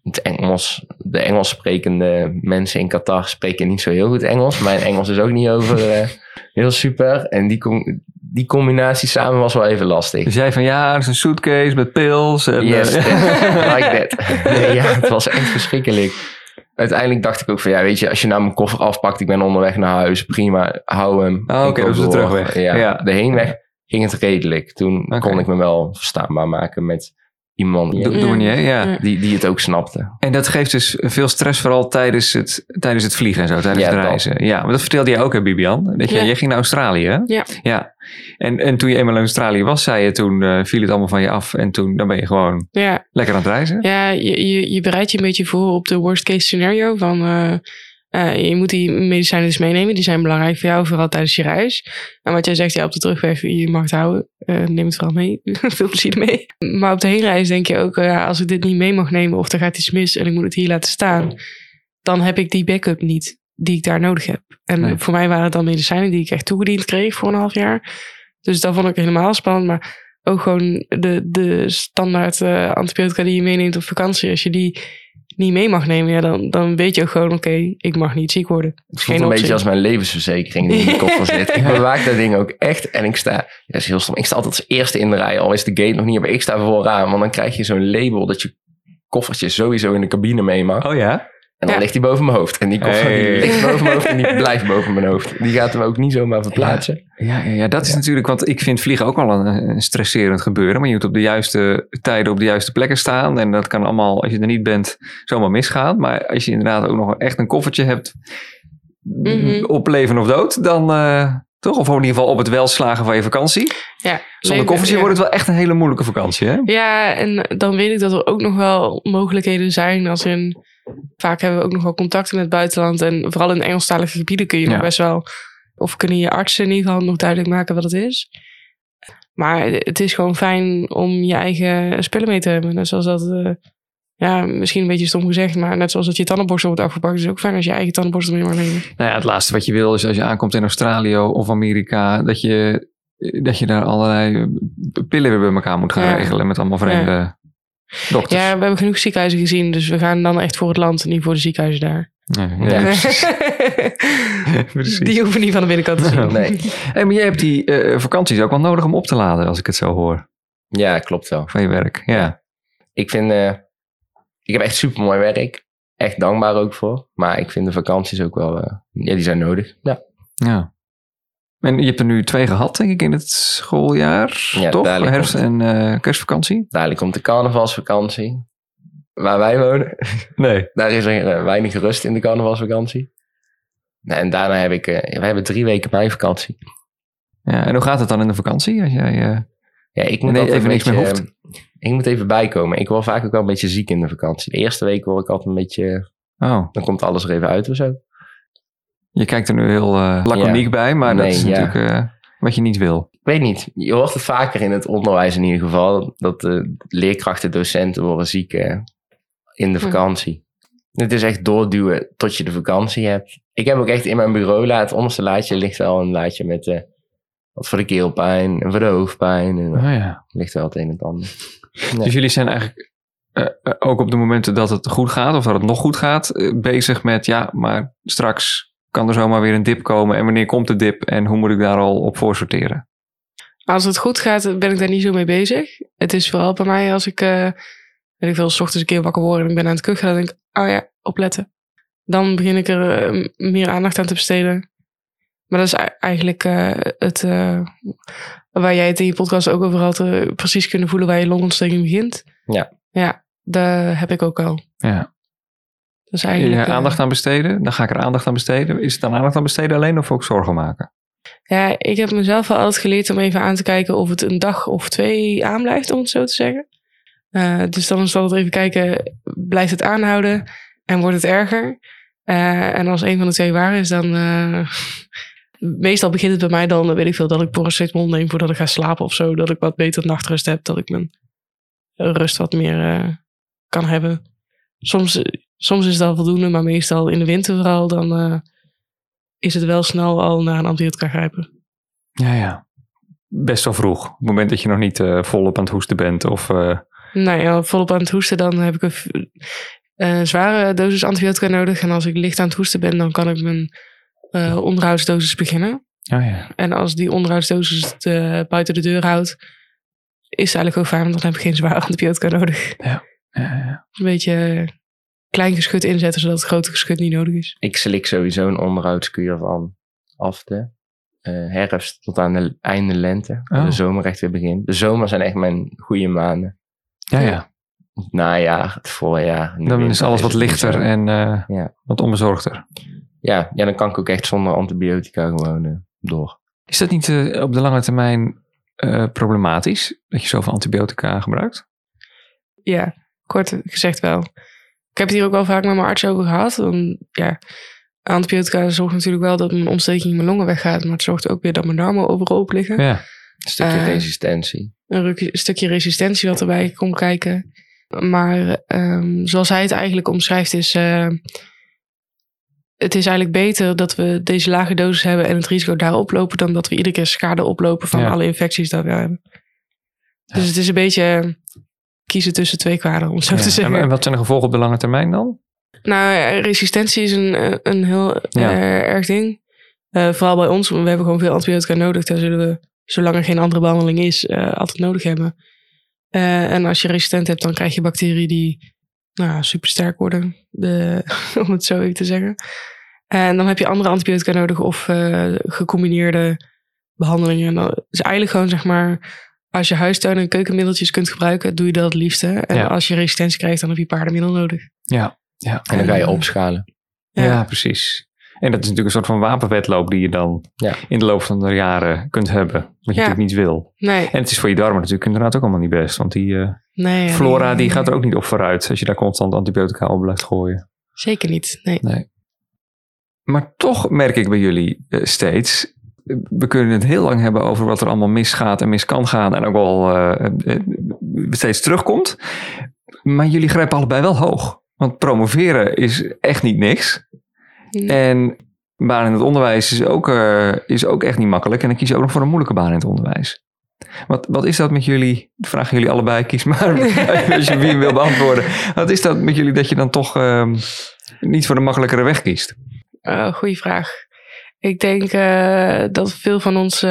het Engels. De Engels sprekende mensen in Qatar spreken niet zo heel goed Engels. Mijn Engels is ook niet over eh, heel super. En die, com- die combinatie samen was wel even lastig. Dus jij van ja, er is een suitcase met pils. En, Yes, eh, like that. Nee, ja, het was echt verschrikkelijk. Uiteindelijk dacht ik ook van, ja, weet je, als je nou mijn koffer afpakt, ik ben onderweg naar huis, prima, hou hem. Oh, oké, is de terugweg. Ja, Ja. de heenweg ging het redelijk. Toen kon ik me wel verstaanbaar maken met iemand douanier, ja. Ja. die, die het ook snapte. En dat geeft dus veel stress, vooral tijdens het, tijdens het vliegen en zo, tijdens Ja, het dat. reizen. Ja, maar dat vertelde jij ook, hè, Bibian? Dat je, Ja. jij ging naar Australië, hè? Ja. ja. En, en toen je eenmaal in Australië was, zei je, toen eh, viel het allemaal van je af. En toen dan ben je gewoon Ja, lekker aan het reizen. ja je, je, je bereidt je een beetje voor op de worst case scenario. Van, eh, eh, je moet die medicijnen dus meenemen. Die zijn belangrijk voor jou, vooral tijdens je reis. En wat jij zegt, ja, op de terugweg, je mag het houden. Eh, neem het vooral mee. Veel plezier ermee. Maar op de heenreis denk je ook, eh, ja, als ik dit niet mee mag nemen of er gaat iets mis en ik moet het hier laten staan, dan heb ik die backup niet die ik daar nodig heb. En Nee. voor mij waren het dan medicijnen die ik echt toegediend kreeg voor een half jaar. Dus dat vond ik helemaal spannend. Maar ook gewoon de, de standaard antibiotica die je meeneemt op vakantie. Als je die niet mee mag nemen, ja, dan, dan weet je ook gewoon, oké, ik mag niet ziek worden. Het voelt een beetje als mijn levensverzekering die in de koffer zit. Ik bewaak dat ding ook echt. En ik sta, ja, dat is heel stom. Ik sta altijd als eerste in de rij, al is de gate nog niet, maar ik sta vooraan. Want dan krijg je zo'n label dat je koffertje sowieso in de cabine mee mag. Oh ja? En dan Ja. ligt hij boven mijn hoofd. En die koffer Hey. die ligt boven mijn hoofd en die blijft boven mijn hoofd. Die gaat hem ook niet zomaar verplaatsen. Ja, ja, ja, dat is natuurlijk, want ik vind vliegen ook wel een, een stresserend gebeuren. Maar je moet op de juiste tijden op de juiste plekken staan. En dat kan allemaal, als je er niet bent, zomaar misgaan. Maar als je inderdaad ook nog echt een koffertje hebt, Mhm. op leven of dood, dan eh, toch? Of in ieder geval op het welslagen van je vakantie. Ja, Zonder koffertje ja. wordt het wel echt een hele moeilijke vakantie, hè? Ja, en dan weet ik dat er ook nog wel mogelijkheden zijn. Als in, vaak hebben we ook nog wel contacten met het buitenland. En vooral in Engelstalige gebieden kun je Ja. nog best wel... Of kunnen je artsen in ieder geval nog duidelijk maken wat het is. Maar het is gewoon fijn om je eigen spullen mee te hebben. Net zoals dat... eh, ja, misschien een beetje stom gezegd, maar net zoals dat je tandenborstel wordt afgepakt, is het ook fijn als je eigen tandenborstel mee mag nemen. Nou ja, het laatste wat je wil is als je aankomt in Australië of Amerika, dat je, dat je daar allerlei pillen weer bij elkaar moet gaan Ja. regelen met allemaal vreemde dokters. Ja, we hebben genoeg ziekenhuizen gezien, dus we gaan dan echt voor het land en niet voor de ziekenhuizen daar. Ja, ja, Ja. precies. Precies. Die hoeven niet van de binnenkant te zien. Nee. Hey, maar jij hebt die eh, vakanties ook wel nodig om op te laden, als ik het zo hoor, Ja, klopt wel. van je werk. Ja. Ik vind, eh, ik heb echt super mooi werk. Echt dankbaar ook voor. Maar ik vind de vakanties ook wel, eh, ja, die zijn nodig. Ja, ja. En je hebt er nu twee gehad, denk ik, in het schooljaar, Ja, toch? Herfst- komt- en eh, kerstvakantie? dadelijk komt de carnavalsvakantie. Waar wij wonen, Nee. daar is er eh, weinig rust in de carnavalsvakantie. En daarna heb ik, eh, we hebben drie weken meivakantie. Ja, en hoe gaat het dan in de vakantie? Als jij, Ja, ik moet even niks meer hoeft. Ik moet even bijkomen. Ik word vaak ook wel een beetje ziek in de vakantie. De eerste week word ik altijd een beetje... Oh, Dan komt alles er even uit of zo. Je kijkt er nu heel eh laconiek bij, maar Nee, dat is ja. natuurlijk eh, wat je niet wil. Ik weet niet. Je hoort het vaker in het onderwijs in ieder geval. Dat de leerkrachten, docenten worden ziek eh, in de Hm. vakantie. Het is echt doorduwen tot je de vakantie hebt. Ik heb ook echt in mijn bureau, het onderste laadje ligt wel een laadje met eh, wat voor de keelpijn en voor de hoofdpijn. En Oh, er ja. ligt wel het een en het ander. Dus jullie zijn eigenlijk eh, eh, ook op de momenten dat het goed gaat, of dat het nog goed gaat, eh, bezig met ja, maar straks kan er zomaar weer een dip komen. En wanneer komt de dip en hoe moet ik daar al op voor sorteren? Als het goed gaat, ben ik daar niet zo mee bezig. Het is vooral bij mij als ik, eh weet ik veel, s ochtends een keer wakker word en ik ben aan het kuchen, dan denk ik, oh ja, opletten. Dan begin ik er eh, meer aandacht aan te besteden. Maar dat is ei- eigenlijk eh, het, waar jij het in je podcast ook over had, precies kunnen voelen waar je longontsteking begint. Ja. Ja, daar heb ik ook al. Ja. Je eigenlijk, eh, aandacht aan besteden, dan ga ik er aandacht aan besteden. Is het dan aandacht aan besteden alleen of ook zorgen maken? Ja, ik heb mezelf wel altijd geleerd om even aan te kijken of het een dag of twee aanblijft, om het zo te zeggen. Eh, dus dan is het altijd even kijken, blijft het aanhouden en wordt het erger? Eh, en als een van de twee waar is, dan... meestal begint het bij mij dan, weet ik veel, dat ik paracetamol neem voordat ik ga slapen of zo. Dat ik wat beter nachtrust heb, dat ik mijn rust wat meer kan hebben. Soms, soms is dat voldoende, maar meestal in de winter vooral, dan... eh, is het wel snel al naar een antibiotica grijpen. Ja, ja. Best wel vroeg. Op het moment dat je nog niet eh, volop aan het hoesten bent. Of, eh, Nou ja, volop aan het hoesten, dan heb ik een zware dosis antibiotica nodig. En als ik licht aan het hoesten ben, dan kan ik mijn onderhoudsdosis beginnen. oh ja. En als die onderhoudsdosis het buiten de deur houdt, is het eigenlijk ook fijn, want dan heb ik geen zware antibiotica nodig. Ja, ja. Een beetje klein geschut inzetten, zodat het grote geschut niet nodig is. Ik slik sowieso een onderhoudskuur van af de eh, herfst tot aan de einde lente. Oh. De zomer echt weer begint. De zomer zijn echt mijn goede maanden. ja, ja. Het najaar, het voorjaar. Dan is alles wat lichter en eh, Ja. wat onbezorgder. Ja, ja, dan kan ik ook echt zonder antibiotica gewoon eh, door. Is dat niet op de lange termijn eh, problematisch? Dat je zoveel antibiotica gebruikt? Ja, kort gezegd wel. Ik heb het hier ook wel vaak met mijn arts over gehad. Dan, ja, antibiotica zorgt natuurlijk wel dat mijn ontsteking in mijn longen weggaat. Maar het zorgt ook weer dat mijn darmen overhoop liggen. Ja. Een stukje Eh, resistentie. Een stukje resistentie wat erbij komt kijken. Maar ehm, zoals hij het eigenlijk omschrijft is... eh, het is eigenlijk beter dat we deze lage dosis hebben... en het risico daar oplopen... dan dat we iedere keer schade oplopen van Ja. alle infecties die we hebben. Dus het is een beetje kiezen tussen twee kwaden, om het zo Ja. te zeggen. En, wat zijn de gevolgen op de lange termijn dan? Nou, resistentie is een, eh, een heel Ja. eh, erg ding. Eh, vooral bij ons, want we hebben gewoon veel antibiotica nodig. Daar zullen we, zolang er geen andere behandeling is, altijd nodig hebben. En als je resistent hebt, dan krijg je bacteriën die nou, super sterk worden, de, om het zo even te zeggen. En dan heb je andere antibiotica nodig of gecombineerde behandelingen. Is eigenlijk gewoon, zeg maar, als je huistuin- en keukenmiddeltjes kunt gebruiken, doe je dat het liefste. En Ja. als je resistentie krijgt, dan heb je paardenmiddel nodig. Ja. ja. En dan ga je opschalen. Ja. Ja. precies. En dat is natuurlijk een soort van wapenwedloop die je dan Ja. in de loop van de jaren kunt hebben. Wat je Ja. natuurlijk niet wil. Nee, En het is voor je darmen natuurlijk inderdaad ook allemaal niet best. Want die eh, nee. ja, flora nee, die nee. gaat er ook niet op vooruit. Als je daar constant antibiotica op blijft gooien. Zeker niet, nee. Nee. Maar toch merk ik bij jullie eh, steeds. Eh, We kunnen het heel lang hebben over wat er allemaal misgaat en mis kan gaan. En ook wel eh, eh, steeds terugkomt. Maar jullie grijpen allebei wel hoog. Want promoveren is echt niet niks. En baan in het onderwijs is ook, eh, is ook echt niet makkelijk. En dan kies je ook nog voor een moeilijke baan in het onderwijs. Wat, wat is dat met jullie? Vragen jullie allebei. Kies maar als je wie wil beantwoorden. Wat is dat met jullie dat je dan toch ehm, niet voor de makkelijkere weg kiest? Uh, goeie vraag. Ik denk eh, dat veel van ons,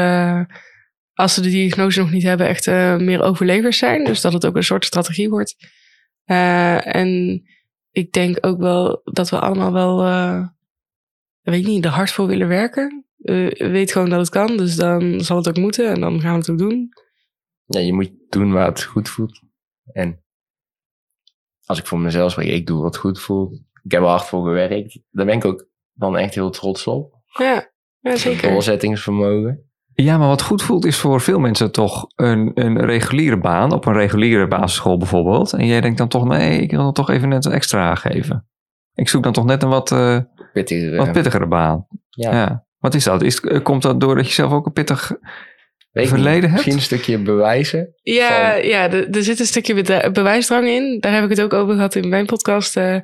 als ze de diagnose nog niet hebben, echt eh, meer overlevers zijn. Dus dat het ook een soort strategie wordt. Eh, en ik denk ook wel dat we allemaal wel, weet ik niet, er hard voor willen werken. We weten gewoon dat het kan, dus dan zal het ook moeten en dan gaan we het ook doen. Ja, je moet doen waar het goed voelt. En als ik voor mezelf spreek, ik doe wat goed voelt. Ik heb er hard voor gewerkt. Daar ben ik ook dan echt heel trots op. Ja, ja zeker. Doorzettingsvermogen. Ja, maar wat goed voelt is voor veel mensen toch een, een reguliere baan. Op een reguliere basisschool bijvoorbeeld. En jij denkt dan toch, nee, ik wil dan toch even net een extra geven. Ik zoek dan toch net een wat, eh, Pittiger. wat pittigere baan. ja. Ja. Wat is dat? Is, eh, komt dat doordat je zelf ook een pittig Weet verleden niet. hebt? Misschien een stukje bewijzen. Ja, Van- ja er, er zit een stukje be- bewijsdrang in. Daar heb ik het ook over gehad in mijn podcast. eh.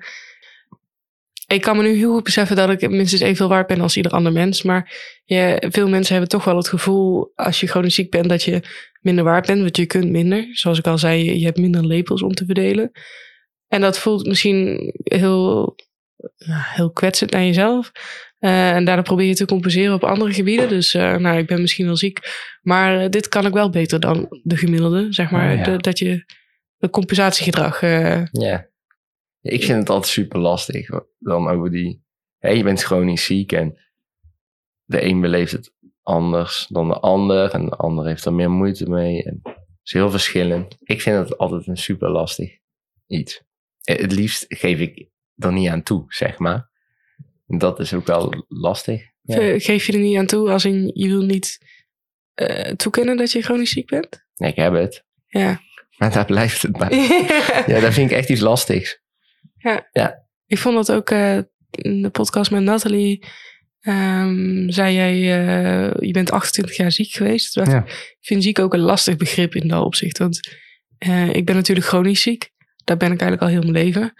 Ik kan me nu heel goed beseffen dat ik minstens evenveel waard ben als ieder ander mens. Maar veel mensen hebben toch wel het gevoel als je chronisch ziek bent dat je minder waard bent. Want je kunt minder. Zoals ik al zei, je- je hebt minder lepels om te verdelen. En dat voelt misschien heel, heel kwetsend naar jezelf. Eh, en daardoor probeer je te compenseren op andere gebieden. Dus eh, nou, ik ben misschien wel ziek. Maar eh, dit kan ik wel beter dan de gemiddelde, zeg maar. Oh, ja. De- dat je een compensatiegedrag... Ja. Ik vind het altijd super lastig. Dan over die... Hè, je bent chronisch ziek en de een beleeft het anders dan de ander. En de ander heeft er meer moeite mee. En het is heel verschillend. Ik vind het altijd een super lastig iets. Eh, Het liefst geef ik er niet aan toe, zeg maar. Dat is ook wel lastig. Ja. ge- geef je er niet aan toe als in je wil niet eh, toekennen dat je chronisch ziek bent? Nee, ik heb het. Ja. Maar daar blijft het bij. Ja, dat vind ik echt iets lastigs. Ik vond dat ook eh, in de podcast met Nathalie. ehm, zei jij, eh, je bent 28 jaar ziek geweest. Ja. Ik vind ziek ook een lastig begrip in dat opzicht. Want eh, ik ben natuurlijk chronisch ziek. Daar ben ik eigenlijk al heel mijn leven.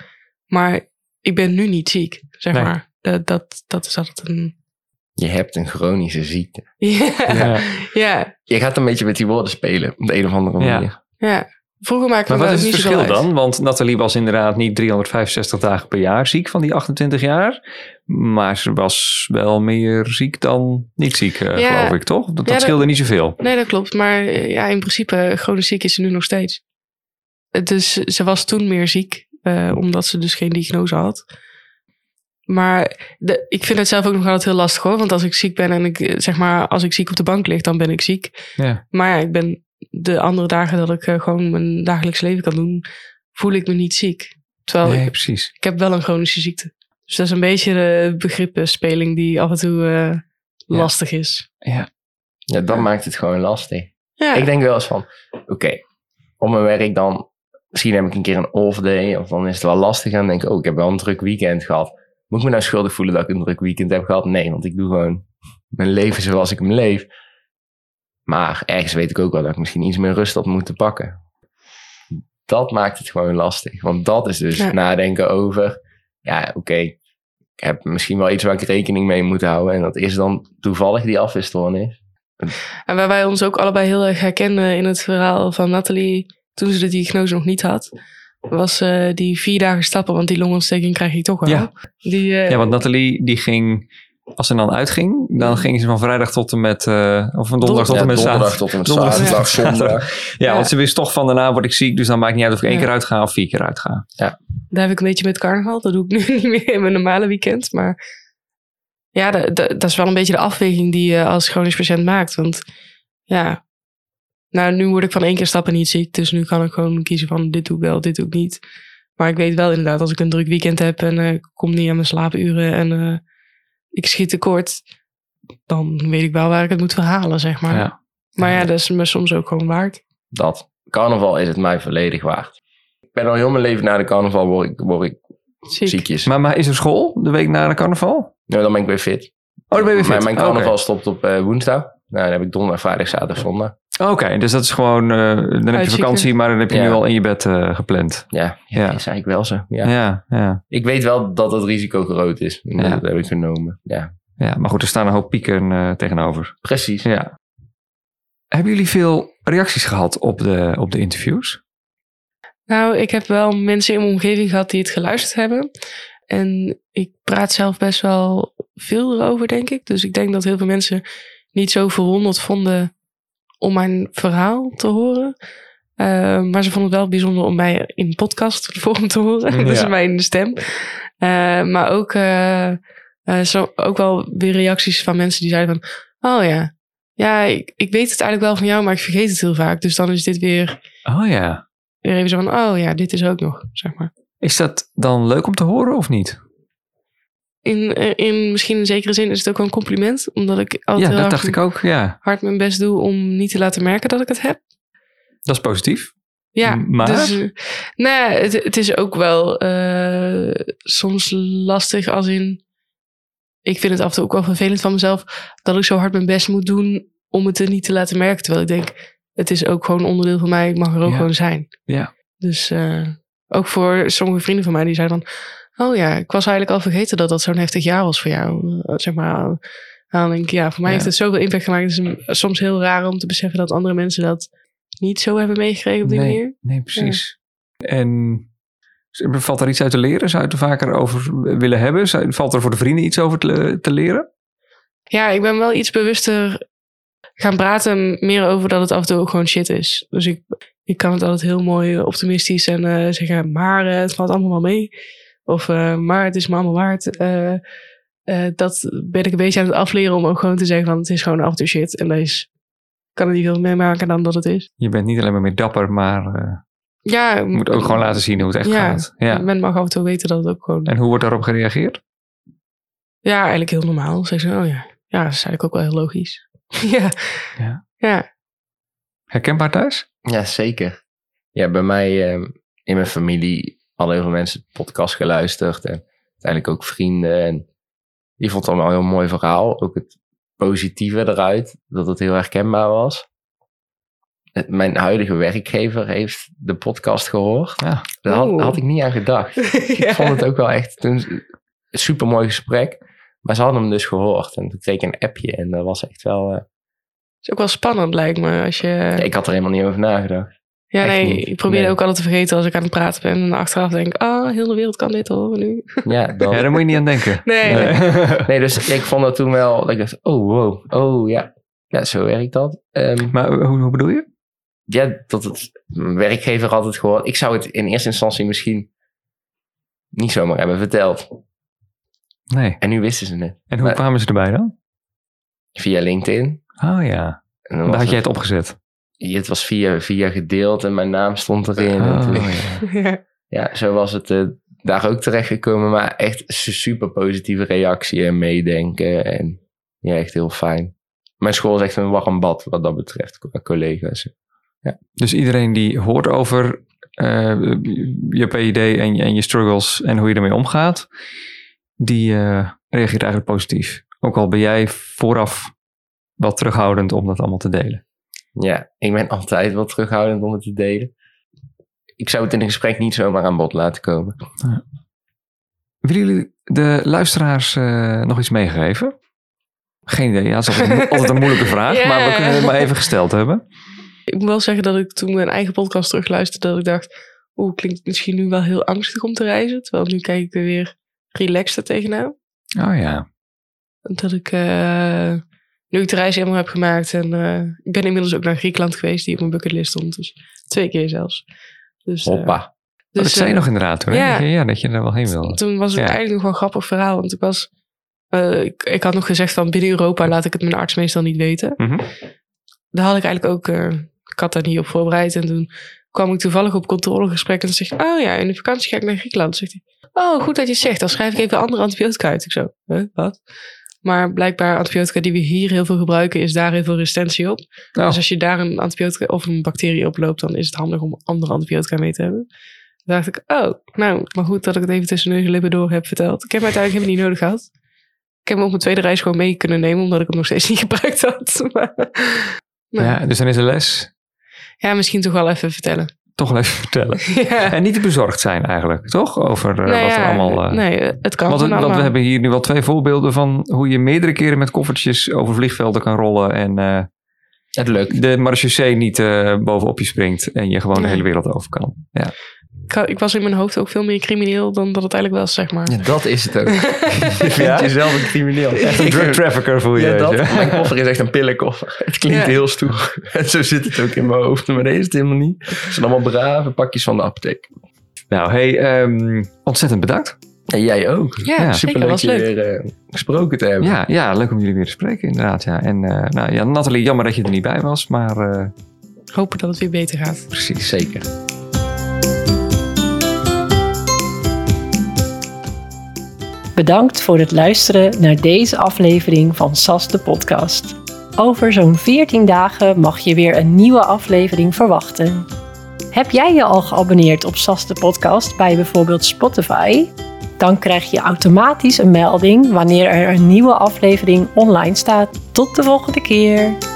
Maar ik ben nu niet ziek, zeg Nee. maar. Dat, dat, dat is altijd een... Je hebt een chronische ziekte. Ja, Ja. ja, Je gaat een beetje met die woorden spelen. Op de een of andere Ja. manier. ja. Vroeger maakte Maar wat is het verschil dan? Want Nathalie was inderdaad niet 365 dagen per jaar ziek van die 28 jaar. Maar ze was wel meer ziek dan niet ziek, eh, Ja. geloof ik, toch? Dat, scheelde niet zoveel. Nee, dat klopt. Maar eh, ja, in principe, chronisch ziek is ze nu nog steeds. Eh, Dus ze was toen meer ziek, eh, omdat ze dus geen diagnose had. Maar de, ik vind het zelf ook nog altijd heel lastig hoor. Want als ik ziek ben en ik, eh, zeg maar, als ik ziek op de bank lig, dan ben ik ziek. Ja. Maar ja, ik ben de andere dagen dat ik eh, gewoon mijn dagelijks leven kan doen, voel ik me niet ziek. Terwijl Nee, ik, precies. ik heb wel een chronische ziekte. Dus dat is een beetje de begripenspeling die af en toe eh, lastig is. Ja. Ja, dat maakt het gewoon lastig. Ja, Ik denk wel eens van, oké, op mijn werk dan, misschien heb ik een keer een off day, of dan is het wel lastig. En denk ik, oh, ik heb wel een druk weekend gehad. Moet ik me nou schuldig voelen dat ik een druk weekend heb gehad? Nee, want ik doe gewoon mijn leven zoals ik hem leef. Maar ergens weet ik ook wel dat ik misschien iets meer rust had moeten pakken. Dat maakt het gewoon lastig. Want dat is dus Ja. nadenken over, ja, oké, ik heb misschien wel iets waar ik rekening mee moet houden. En dat is dan toevallig die afweerstoornis. En waar wij ons ook allebei heel erg herkennen in het verhaal van Nathalie, toen ze de diagnose nog niet had, was eh, die vier dagen stappen, want die longontsteking krijg je toch wel. Ja. Die, eh, ja, want Nathalie die ging, als ze dan uitging, dan ging ze van vrijdag tot en met, eh, of van donderdag tot Ja, en met donderdag zaterdag. tot en met Donderdag tot zaterdag, en met zondag. Ja, Ja. want ze wist toch van daarna word ik ziek, dus dan maakt niet uit of ik één Ja. keer uitga of vier keer uitga. Daar heb ik een beetje met carnaval. Dat doe ik nu niet meer in mijn normale weekend. Maar ja, da- da- dat is wel een beetje de afweging die je als chronisch patiënt maakt. Want ja, nou, nu word ik van één keer stappen niet ziek. Dus nu kan ik gewoon kiezen van dit doe ik wel, dit doe ik niet. Maar ik weet wel inderdaad, als ik een druk weekend heb en eh, ik kom niet aan mijn slaapuren en eh, ik schiet tekort, dan weet ik wel waar ik het moet verhalen, zeg maar. Ja. Maar ja, dat is me soms ook gewoon waard. Dat. Carnaval is het mij volledig waard. Ik ben al heel mijn leven na de carnaval word ik, word ik Ziek. ziekjes. Maar, maar is er school de week na de carnaval? Nou, dan ben ik weer fit. Oh, dan ben je weer Mijn, fit. mijn Oh, carnaval oké. stopt op eh, woensdag. Nou, dan heb ik donderdag, vrijdag, zaterdag, zondag. Oké, dus dat is gewoon, eh, dan heb je Uitzieken. vakantie, maar dan heb je Ja. nu al in je bed eh, gepland. Ja, ja, Ja. dat is eigenlijk wel zo. Ja. Ja, ja, Ik weet wel dat het risico groot is. En Ja. Dat heb ik genomen. Ja, ja. Maar goed, er staan een hoop pieken eh, tegenover. precies. Ja. Hebben jullie veel reacties gehad op de, op de interviews? Nou, ik heb wel mensen in mijn omgeving gehad die het geluisterd hebben. En ik praat zelf best wel veel erover, denk ik. Dus ik denk dat heel veel mensen niet zo verwonderd vonden om mijn verhaal te horen. Eh, maar ze vonden het wel bijzonder om mij in podcastvorm te horen. dus Ja. mijn stem. Eh, maar ook, eh, zo, ook wel weer reacties van mensen die zeiden van... Oh ja, ja ik, ik weet het eigenlijk wel van jou, maar ik vergeet het heel vaak. Dus dan is dit weer Oh ja. weer even zo van, oh ja, dit is ook nog, zeg maar. Is dat dan leuk om te horen of niet? In, eh, in misschien in zekere zin is het ook wel een compliment. Omdat ik altijd Ja, dat dacht ik ook. Ja, hard mijn best doe om niet te laten merken dat ik het heb. dat is positief. Ja, Maar? dus, eh, nou, ja, het, het is ook wel eh, soms lastig als in... Ik vind het af en toe ook wel vervelend van mezelf dat ik zo hard mijn best moet doen om het er niet te laten merken. Terwijl ik denk, het is ook gewoon onderdeel van mij. Ik mag er ook Ja. gewoon zijn. Ja. Dus ook voor sommige vrienden van mij die zeiden dan... Oh ja, ik was eigenlijk al vergeten dat dat zo'n heftig jaar was voor jou. Eh, Zeg maar, dan denk ik, ja, voor mij Ja. heeft het zoveel impact gemaakt. Het is soms heel raar om te beseffen dat andere mensen dat niet zo hebben meegekregen op die nee, manier. Nee, precies. En valt er iets uit te leren? Zou je het er vaker over willen hebben? Valt er voor de vrienden iets over te, te leren? Ja, ik ben wel iets bewuster gaan praten meer over dat het af en toe ook gewoon shit is. Dus ik, ik kan het altijd heel mooi optimistisch en eh, zeggen, maar eh, het valt allemaal wel mee. Of eh, maar het is me allemaal waard. Eh, eh, dat ben ik een beetje aan het afleren om ook gewoon te zeggen van het is gewoon af en toe shit. En dat is, kan er niet veel meer maken dan dat het is. Je bent niet alleen maar meer dapper, maar eh, Ja, je moet ook gewoon laten zien hoe het echt ja, gaat. Ja. Men mag af en toe weten dat het ook gewoon... En hoe wordt daarop gereageerd? Ja, eigenlijk heel normaal. Zeggen ze, oh ja, ja, dat is eigenlijk ook wel heel logisch. ja. Ja. ja. Herkenbaar thuis? Ja, zeker. Ja, bij mij ehm, in mijn familie hadden heel veel mensen de podcast geluisterd. En uiteindelijk ook vrienden. En die vond het allemaal een heel mooi verhaal. Ook het positieve eruit, dat het heel herkenbaar was. Het- Mijn huidige werkgever heeft de podcast gehoord. Ja. Daar had, had ik niet aan gedacht. Ik vond het ook wel echt een super mooi gesprek. Maar ze hadden hem dus gehoord. En toen kreeg ik een appje. En dat was echt wel... eh, is ook wel spannend, lijkt me. Als je... ik had er helemaal niet over nagedacht. Ja, Echt nee, niet. ik probeer Nee. ook altijd te vergeten als ik aan het praten ben. En achteraf denk ik, ah, heel de wereld kan dit horen nu. Ja, dan, Ja, daar moet je niet aan denken. Nee. Nee, dus ik vond dat toen wel, dat ik dacht, oh wow, oh ja, ja, zo werkt dat. Ehm, Maar hoe, hoe bedoel je? ja, dat het, mijn werkgever had het gehoord. Ik zou het in eerste instantie misschien niet zomaar hebben verteld. Nee. En nu wisten ze het. En hoe Maar- kwamen ze erbij dan? Via LinkedIn. Oh ja. En dan Daar had jij het opgezet. Het was via, via gedeeld en mijn naam stond erin. en Oh, toen- ja. ja. ja, zo was het eh, daar ook terechtgekomen. Maar echt su- super positieve reactie en meedenken. En ja, echt heel fijn. Mijn school is echt een warm bad wat dat betreft, qua collega's. Dus iedereen die hoort over eh, je PID en, je- en je struggles en hoe je ermee omgaat, die eh, reageert eigenlijk positief. Ook al ben jij vooraf wat terughoudend om dat allemaal te delen. Ja, ik ben altijd wel terughoudend om het te delen. Ik zou het in een gesprek niet zomaar aan bod laten komen. Willen jullie de luisteraars eh, nog iets meegeven? Geen idee, ja, dat is altijd, een mo- altijd een moeilijke vraag, Ja. maar we kunnen het maar even gesteld hebben. Ik moet wel zeggen dat ik toen mijn eigen podcast terugluisterde, dat ik dacht, oeh, klinkt misschien nu wel heel angstig om te reizen. Terwijl nu kijk ik er weer relaxter tegenaan. Oh ja, Dat ik, eh, nu ik de reis helemaal heb gemaakt en eh, ik ben inmiddels ook naar Griekenland geweest, die op mijn bucketlist stond. Dus twee keer zelfs. Dus, eh, Hoppa. dus, dat zei je eh, nog inderdaad toen, hè? ja. Dat je, ja, dat je er wel heen wilde. Toen was het Ja. eigenlijk nog wel een grappig verhaal. Want ik was. ik, ik had nog gezegd van binnen Europa laat ik het mijn arts meestal niet weten. Mhm. Daar had ik eigenlijk ook. ik had daar niet op voorbereid. En toen kwam ik toevallig op controlegesprek. En dan zegt Oh ja, in de vakantie ga ik naar Griekenland. Dan zegt hij: Oh, goed dat je het zegt. Dan schrijf ik even andere antibiotica uit. Ik zo: huh, wat? Maar blijkbaar antibiotica die we hier heel veel gebruiken, is daar heel veel resistentie op. Oh, Dus als je daar een antibiotica of een bacterie oploopt, dan is het handig om andere antibiotica mee te hebben. Toen dacht ik, oh, nou, maar goed dat ik het even tussen neus en lippen door heb verteld. Ik heb hem uiteindelijk helemaal niet nodig gehad. Ik heb hem op mijn tweede reis gewoon mee kunnen nemen, omdat ik hem nog steeds niet gebruikt had. Maar, nou, ja, dus dan is de les ja, misschien toch wel even vertellen. Toch wel even vertellen. ja. En niet te bezorgd zijn eigenlijk, toch? Over eh, Nou wat er allemaal... eh, nee, het kan want, gewoon want we allemaal. hebben hier nu wel twee voorbeelden van hoe je meerdere keren met koffertjes over vliegvelden kan rollen en eh, Het lukt. de marechaussee niet eh, bovenop je springt en je gewoon de hele wereld over kan. Ja. Ik, was in mijn hoofd ook veel meer crimineel dan dat het eigenlijk was, zeg maar. Ja, dat is het ook. je vindt Ja? jezelf een crimineel. Echt een drug trafficker voel je. Ja, dat. weet je. Mijn koffer is echt een pillenkoffer. Het klinkt Ja. heel stoer. En zo zit het ook in mijn hoofd. Maar deze is het helemaal niet. Het zijn allemaal brave pakjes van de apotheek. Nou, hey, ehm, ontzettend bedankt. En jij ook. Ja, Superleuk was je leuk. weer eh, gesproken te hebben. Ja, ja, leuk om jullie weer te spreken inderdaad. Ja. En eh, nou, ja, Nathalie, jammer dat je er niet bij was, maar eh, Hopen dat het weer beter gaat. precies. Zeker. Bedankt voor het luisteren naar deze aflevering van SAS de podcast. Over zo'n 14 dagen mag je weer een nieuwe aflevering verwachten. Heb jij je al geabonneerd op SAS de podcast bij bijvoorbeeld Spotify? Dan krijg je automatisch een melding wanneer er een nieuwe aflevering online staat. Tot de volgende keer!